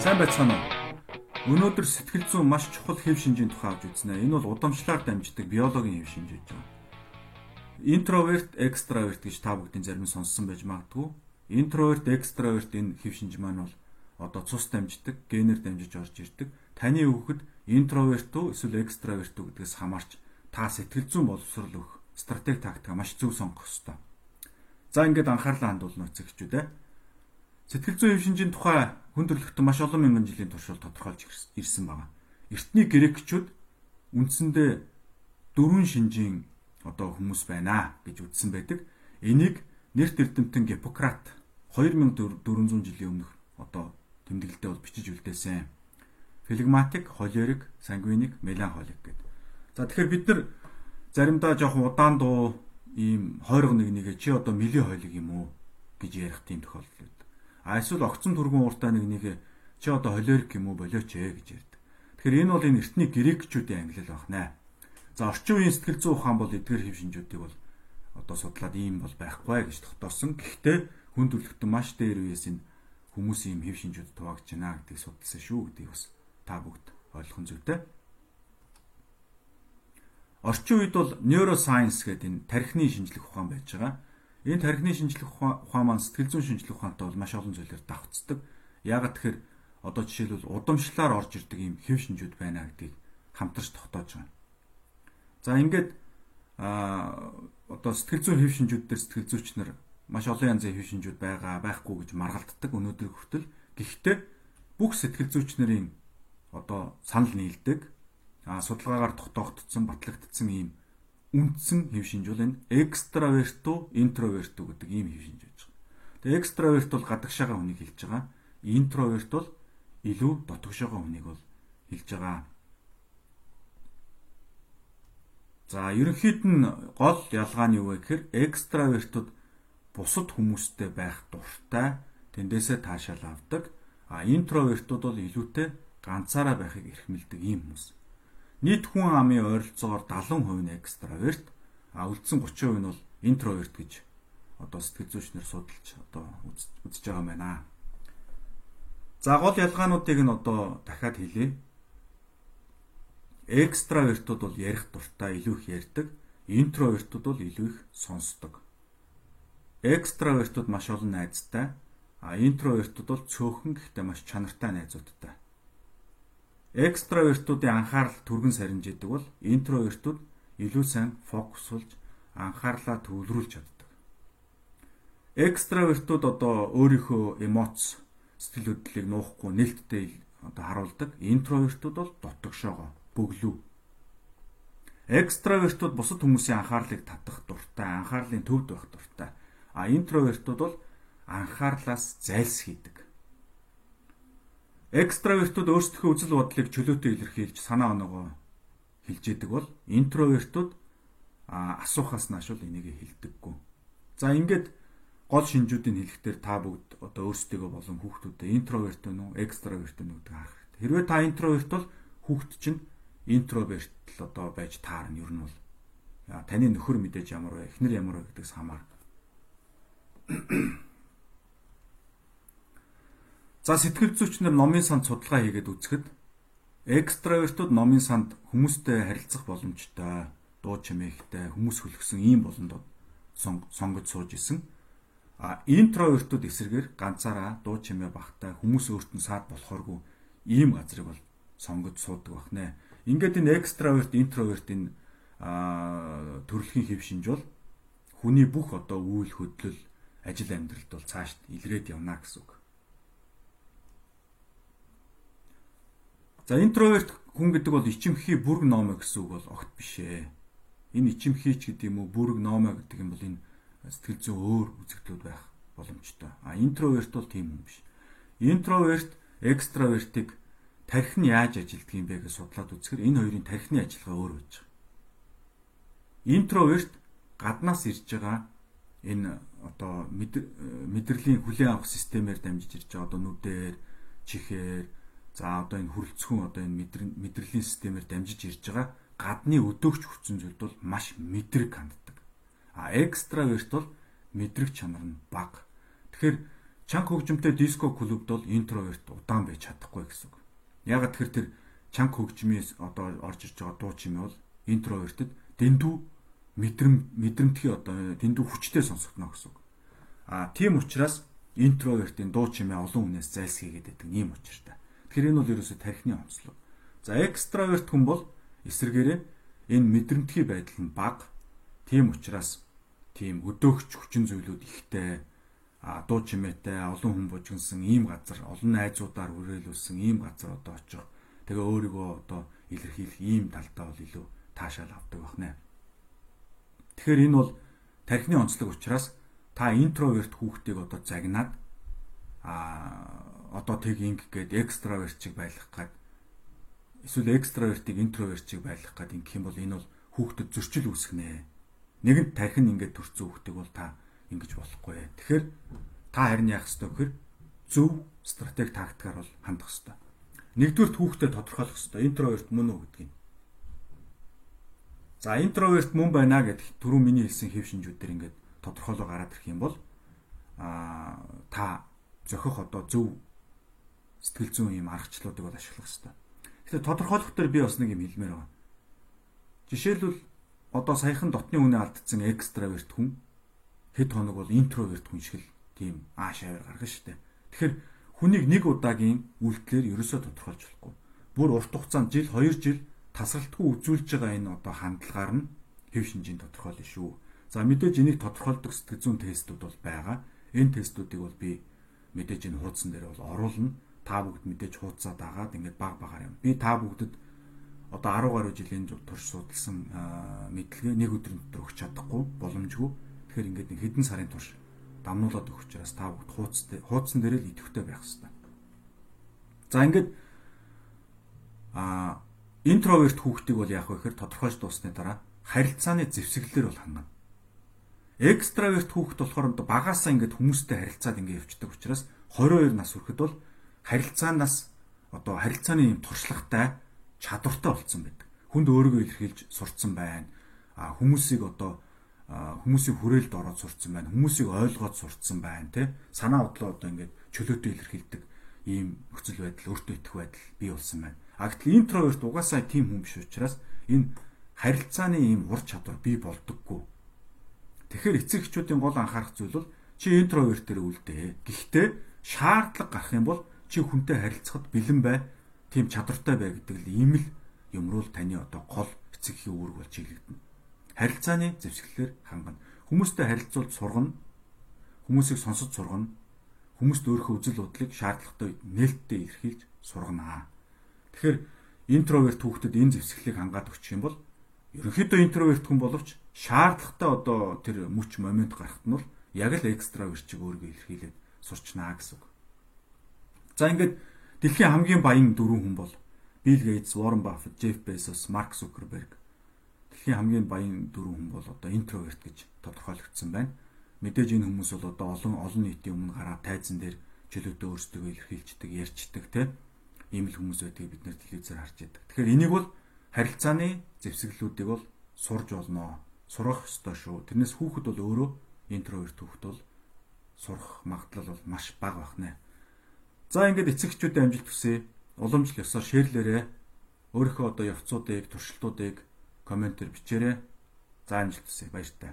Сайн байцгаана уу? Өнөөдөр сэтгэл зүйн маш чухал хэв шинжийн тухай авч үзнэ. Энэ бол удамшлаар дамждаг биологийн хэв шинж гэж байна. Интроверт, экстраверт гэж та бүгдийн зарим сонссон байж магадгүй. Интроверт, экстраверт энэ хэв шинж маань бол одоо цус дамждаг, генээр дамжиж орж ирдэг. Таны хүүхэд интроверт уу эсвэл экстраверт уу гэдгээс хамаарч та сэтгэл зүйн боловсрол өгөх стратеги тактика маш зөв сонгох ёстой. За ингээд анхаарлаа хандуулна эцэгчүүд ээ. Сэтгэл зүйн хэв шинжийн тухай хүн төрөлхтөн маш олон мянган жилийн туршид тодорхойлж ирсэн байна. Эртний грекчүүд үндсэндээ дөрвөн шинжийн одоо хүмүүс байна гэж үзсэн байдаг. Энийг нэрт эрдэмтэн Гиппократ 2400 жилийн өмнөх одоо тэмдэглэлдээ бол бичиж үлдээсэн. Флегматик, холерик, сангвиник, меланхолик гэдэг. За тэгэхээр бид нар заримдаа жоохон удаан дуу ийм хойрог нэг нэгэ чи одоо мөлийн хойлог юм уу гэж ярих тийм тохиолдол. А эсвэл огцон түргэн ууртаа нэг нэгэ чи одоо холерик юм уу болооч ээ гэж ярьдаг. Тэгэхээр энэ бол энэ эртний грекчүүдийн ангилал байна. За орчин үеийн сэтгэл зүйн ухаан бол эдгээр хэв шинжүүдийг бол одоо судлаад ийм бол байхгүй гэж тогтоосон. Гэхдээ хүн төрөлхтөн маш дээр үеэс энэ хүмүүсийн хэв шинжүүд туваагч байна гэдгийг судалсан шүү гэдгийг бас та бүгд ойлгох зүйтэй. Орчин үед бол neuroscience гэдэг энэ тархины шинжлэх ухаан байж байгаа. Энэ тархины шинжлэх ухаан маань сэтгэл зүйн шинжлэх ухаантай бол маш олон зүйлээр давхцдаг. Яагаад тэгэхээр одоо жишээлбэл удамшлаар орж ирдэг ийм хэв шинжүүд байна гэдгийг хамтарч тогтоож байгаа. За ингээд а одоо сэтгэл зүйн хэв шинжүүд дээр сэтгэл зүйч нар маш олон янзын хэв шинжүүд байгаа байхгүй гэж маргалддаг өнөөдөр хүртэл. Гэхдээ бүх сэтгэл зүйч нарын одоо санал нийлдэг а судалгаагаар тогтоогдсон батлагдсан ийм үндсэн хэв шинж бол энэ экстраверт уу интроверт уу гэдэг ийм хэв шинж байж байгаа. Тэгээ экстраверт бол гадагшаага хүнийг хэлж байгаа. Интроверт бол илүү дотгошоогоо хүнийг бол хэлж байгаа. За ерөнхийд нь гол ялгаа нь юу вэ гэхээр экстравертууд бусад хүмүүстэй байх дуртай, тэндээсээ таашаал авдаг. А интровертууд бол илүүтэй ганцаараа байхыг эрхмэлдэг ийм хүмүүс. Нийт хүн амын ойролцоогоор 70% нь экстраверт, а үлдсэн 30% нь бол интроверт гэж одоо сэтгэл зүйчнэр судалж одоо үзэж байгаа юм байна. За гол ялгаануудыг нь одоо дахиад хэлье. Экстравертууд бол ярих дуртай, илүү их ярьдаг. Интровертууд бол илүү их сонсдог. Экстравертууд маш олон найзтай, а интровертууд бол цөөхөн гэхдээ маш чанартай найзуудтай. Экстравертуудын анхаарал түргэн сарнижидэг бол интровертууд илүү сайн фокусулж анхаарлаа төвлөрүүлж чаддаг. Экстравертууд одоо өөрийнхөө эмоц, сэтгэл хөдлөлийг нуухгүй нээлттэй одоо харуулдаг. Интровертууд бол дотгошоогоо бөглүү. Экстравертууд бусад хүмүүсийн анхаарлыг татах дуртай, анхаарлын төвд байх дуртай. А интровертууд бол анхаарлаас зайлсхийдэг. Экстравертууд өөрсдийнхөө үзэл бодлыг чөлөөтэй илэрхийлж санаа оноогоо хэлж идэг бол интровертууд асуухаас нааш бол энийг хэлдэггүй. За ингээд гол шинжүүдийг хэлэхдээ та бүгд одоо өөрсдөө болон хүүхдүүдэд интроверт нь үү, экстраверт нь үү гэдэг харах хэрэгтэй. Хэрвээ та интроверт бол хүүхд чинь интроверт л одоо байж таарна ер нь бол таны нөхөр мэдээж ямар вэ, эхнэр ямар вэ гэдэгс хамаар. За сэтгэл зүйч нар номын санд судалгаа хийгээд үзэхэд экстравертууд номын санд хүмүүстэй харилцах боломжтой, дуу чимээгтэй, хүмүүс хөлгсөн ийм болондод сонгож сууж исэн. А интровертууд эсрэгээр ганцаараа дуу чимээ багтай хүмүүс өөрт нь саад болохооргүй ийм газрыг бол сонгож суудаг бахнэ. Ингээд энэ экстраверт, интровертын а төрөлхийн хэв шинж бол хүний бүх одоо үйл хөдлөл, ажил амьдралд бол цаашд илрээд явна гэсэн үг. За интроверт хүн гэдэг бол ичимхий бүрг номо гэсэн үг бол огт биш ээ. Энэ ичимхийч гэдэг юм уу бүрг номо гэдэг юм бол энэ сэтгэл зүйн өөр үзэгдлүүд байх боломжтой. А интроверт бол тийм хүн биш. Интроверт экстравертыг тархин яаж ажилддаг юм бэ гэж судлаад үзэхээр энэ хоёрын тархины ажиллагаа өөр байж байгаа. Интроверт гаднаас ирж байгаа энэ одоо мэдрэлийн хүлээн авах системээр дамжиж ирж байгаа одоо нүдээр, чихээр За одоо энэ хүрэлцхэн одоо энэ мэдрэлийн системээр дамжиж ирж байгаа гадны өдөөгч хүчин зүйл бол маш мэдрэг ханддаг. А экстраверт бол мэдрэг чанар нь бага. Тэгэхээр чанга хөгжимтэй диско клубд бол интроверт удаан байж чадахгүй гэсэн үг. Яг тэр тэр чанга хөгжмийн одоо орж ирж байгаа дуу чимээ бол интровертэд дэндүү мэдрэм мэдрэмтгий одоо дэндүү хүчтэй сонсогдно гэсэн үг. А тийм учраас интровертийн дуу чимээ олон хүнээс зайлсхийгээд байдаг ийм учиртай. Тэгэхээр энэ бол ерөөсө тархины онцлог. За экстраверт хүн бол эсвэргээрээ энэ мэдрэмтгий байдал нь бага. Тийм учраас тийм өдөөгч хүчин зүйлүүд ихтэй а дуу чимээтэй олон хүн бужигнсан ийм газар олон найзуудаар хүрээлүүлсэн ийм газар одоо очих тэгээ өөрийгөө одоо илэрхийлэх ийм талдаа бол илүү таашаал авдаг байна. Тэгэхээр энэ бол тархины онцлог учраас та интроверт хүүхдийг одоо загнаад а одоо тэг инг гээд экстраверт чиг байлгах гад эсвэл экстравертыг интроверт чиг байлгах гад ингэх юм бол энэ бол хүүхдэд зөрчил үүсгэнэ. Нэгэнт тархин ингээд төрцөн хүүхдийг бол та ингэж болохгүй. Тэгэхээр та харин яах ёстой гэхээр зөв стратеги тактикаар бол хандах ёстой. Нэгдүгээр хүүхдэд тодорхойлох ёстой. Интроверт мөн үү гэдгийг. За интроверт мөн байна гэдэг түрүү миний хэлсэн хэв шинжүүдээр ингээд тодорхойлоо гараад ирэх юм бол аа та зохих одоо зөв сэтгэл зүйн юм аргачлалуудыг бол ашиглах хэрэгтэй. Тэгэхээр тодорхойлох дээр би бас нэг юм хэлмээр байна. Жишээлбэл одоо саяхан дотны үнэ алдсан экстраверт хүн хэд хоног бол интроверт хүн шиг л тийм ааш аваар гаргана шүү дээ. Тэгэхээр хүнийг нэг удаагийн үйлдэлээр ерөөсөө тодорхойлж болохгүй. Бүр урт хугацаанд жил 2 жил тасралтгүй үзүүлж байгаа энэ одоо хандлагаар нь хэв шинжийн тодорхойлно шүү. За мэдээж энийг тодорхойлдог сэтгэл зүйн тестүүд бол байгаа. Энэ тестүүдийг бол би мэдээж энэ хуудсан дээр бол оруулна. Та бүгд мэдээж хуудасаа дагаад ингээд баг багаар юм. Би та бүгдэд одоо 10 гаруй жилийн турш судалсан мэдлэгээ нэг өдрийн дотор өгч чадахгүй боломжгүй. Тэгэхээр ингээд нэг хэдэн сарын турш дамнуулаад өгч учраас та бүгд хуудас хуудсан дээр л идэвхтэй байх хэрэгтэй. За ингээд а интроверт хүүхдийг бол яах вэ гэхээр тодорхойлж дуусны дараа харилцааны зэвсэглэлээр бол хангана. Экстраверт хүүхд болохоор багаасаа ингээд хүмүүстэй харилцаад ингээд явцдаг учраас 22 нас хүрэхэд бол харилцаанаас одоо харилцааны юм туршлагатай чадвартай болцсон байдаг. Хүнд өөрийгөө илэрхийлж сурцсан байна. А хүмүүсийг одоо хүмүүсийн хүрээлд ороод сурцсан байна. Хүмүүсийг ойлгоод сурцсан байна, тэ? Санаа бодлоо одоо ингээд чөлөөтэй илэрхийлдэг ийм нөхцөл байдал, өөртөө итгэх байдал бий болсон байна. А гэтэл интроверт угаасаа тийм хүн биш учраас энэ харилцааны ийм ур чадвар бий болдоггүй. Тэгэхээр эцэг эхчүүдийн гол анхаарах зүйл бол чи интроверт дээр үлдээ. Гэхдээ шаардлага гарах юм бол чи хүнтэй харилцахад бэлэн бай, тийм чадвартай бай гэдэг л ийм л юмруул таны одоо гол эцэг эхийн үүрэг болж чиглэгдэнэ. Харилцааны зэвсгэлээр хангана. Хүмүүстэй харилцуулж сургана. Хүмүүсийг сонсож сургана. Хүмүүст өөрийнхөө үзэл бодлыг шаардлагатай нээлттэй илэрхийлж сургана. Тэгэхээр интроверт хүүхдэд энэ зэвсгэлийг хангаад өгчих юм бол ерөнхийдөө интроверт хүн боловч шаардлагатай одоо тэр мөч момент гарахт нь бол яг л экстраверт чиг өөрийгөө илэрхийлээд сурчнаа гэсэн үг. За ингээд дэлхийн хамгийн баян дөрвөн хүн бол Билл Гейтс, Warren Buffett, Jeff Bezos, Mark Zuckerberg. Дэлхийн хамгийн баян дөрвөн хүн бол одоо интроверт гэж тодорхойлогдсон байна. Мэдээж энэ хүмүүс бол одоо олон олон нийтийн өмнө гараад тайзан дээр чөлөөтэй өөрсдөө илэрхийлждэг, ярьждаг тийм ийм л хүмүүс байдгийг бид нэр телевизээр харж байдаг. Тэгэхээр энийг бол харилцааны зэвсэглэлүүдийг бол сурж болно. Сурах ёстой шүү. Тэрнээс хүүхэд бол өөрөө интроверт хүүхэд бол сурах магадлал бол маш бага байна. За ингээд эцэгчүүдэд амжилт хүсье. Уламжлал ёсоор шеэрлээрээ өөрийнхөө одоо явцуудыг, туршилтуудыг комментээр бичээрэй. За амжилт хүсье. Баяр таа.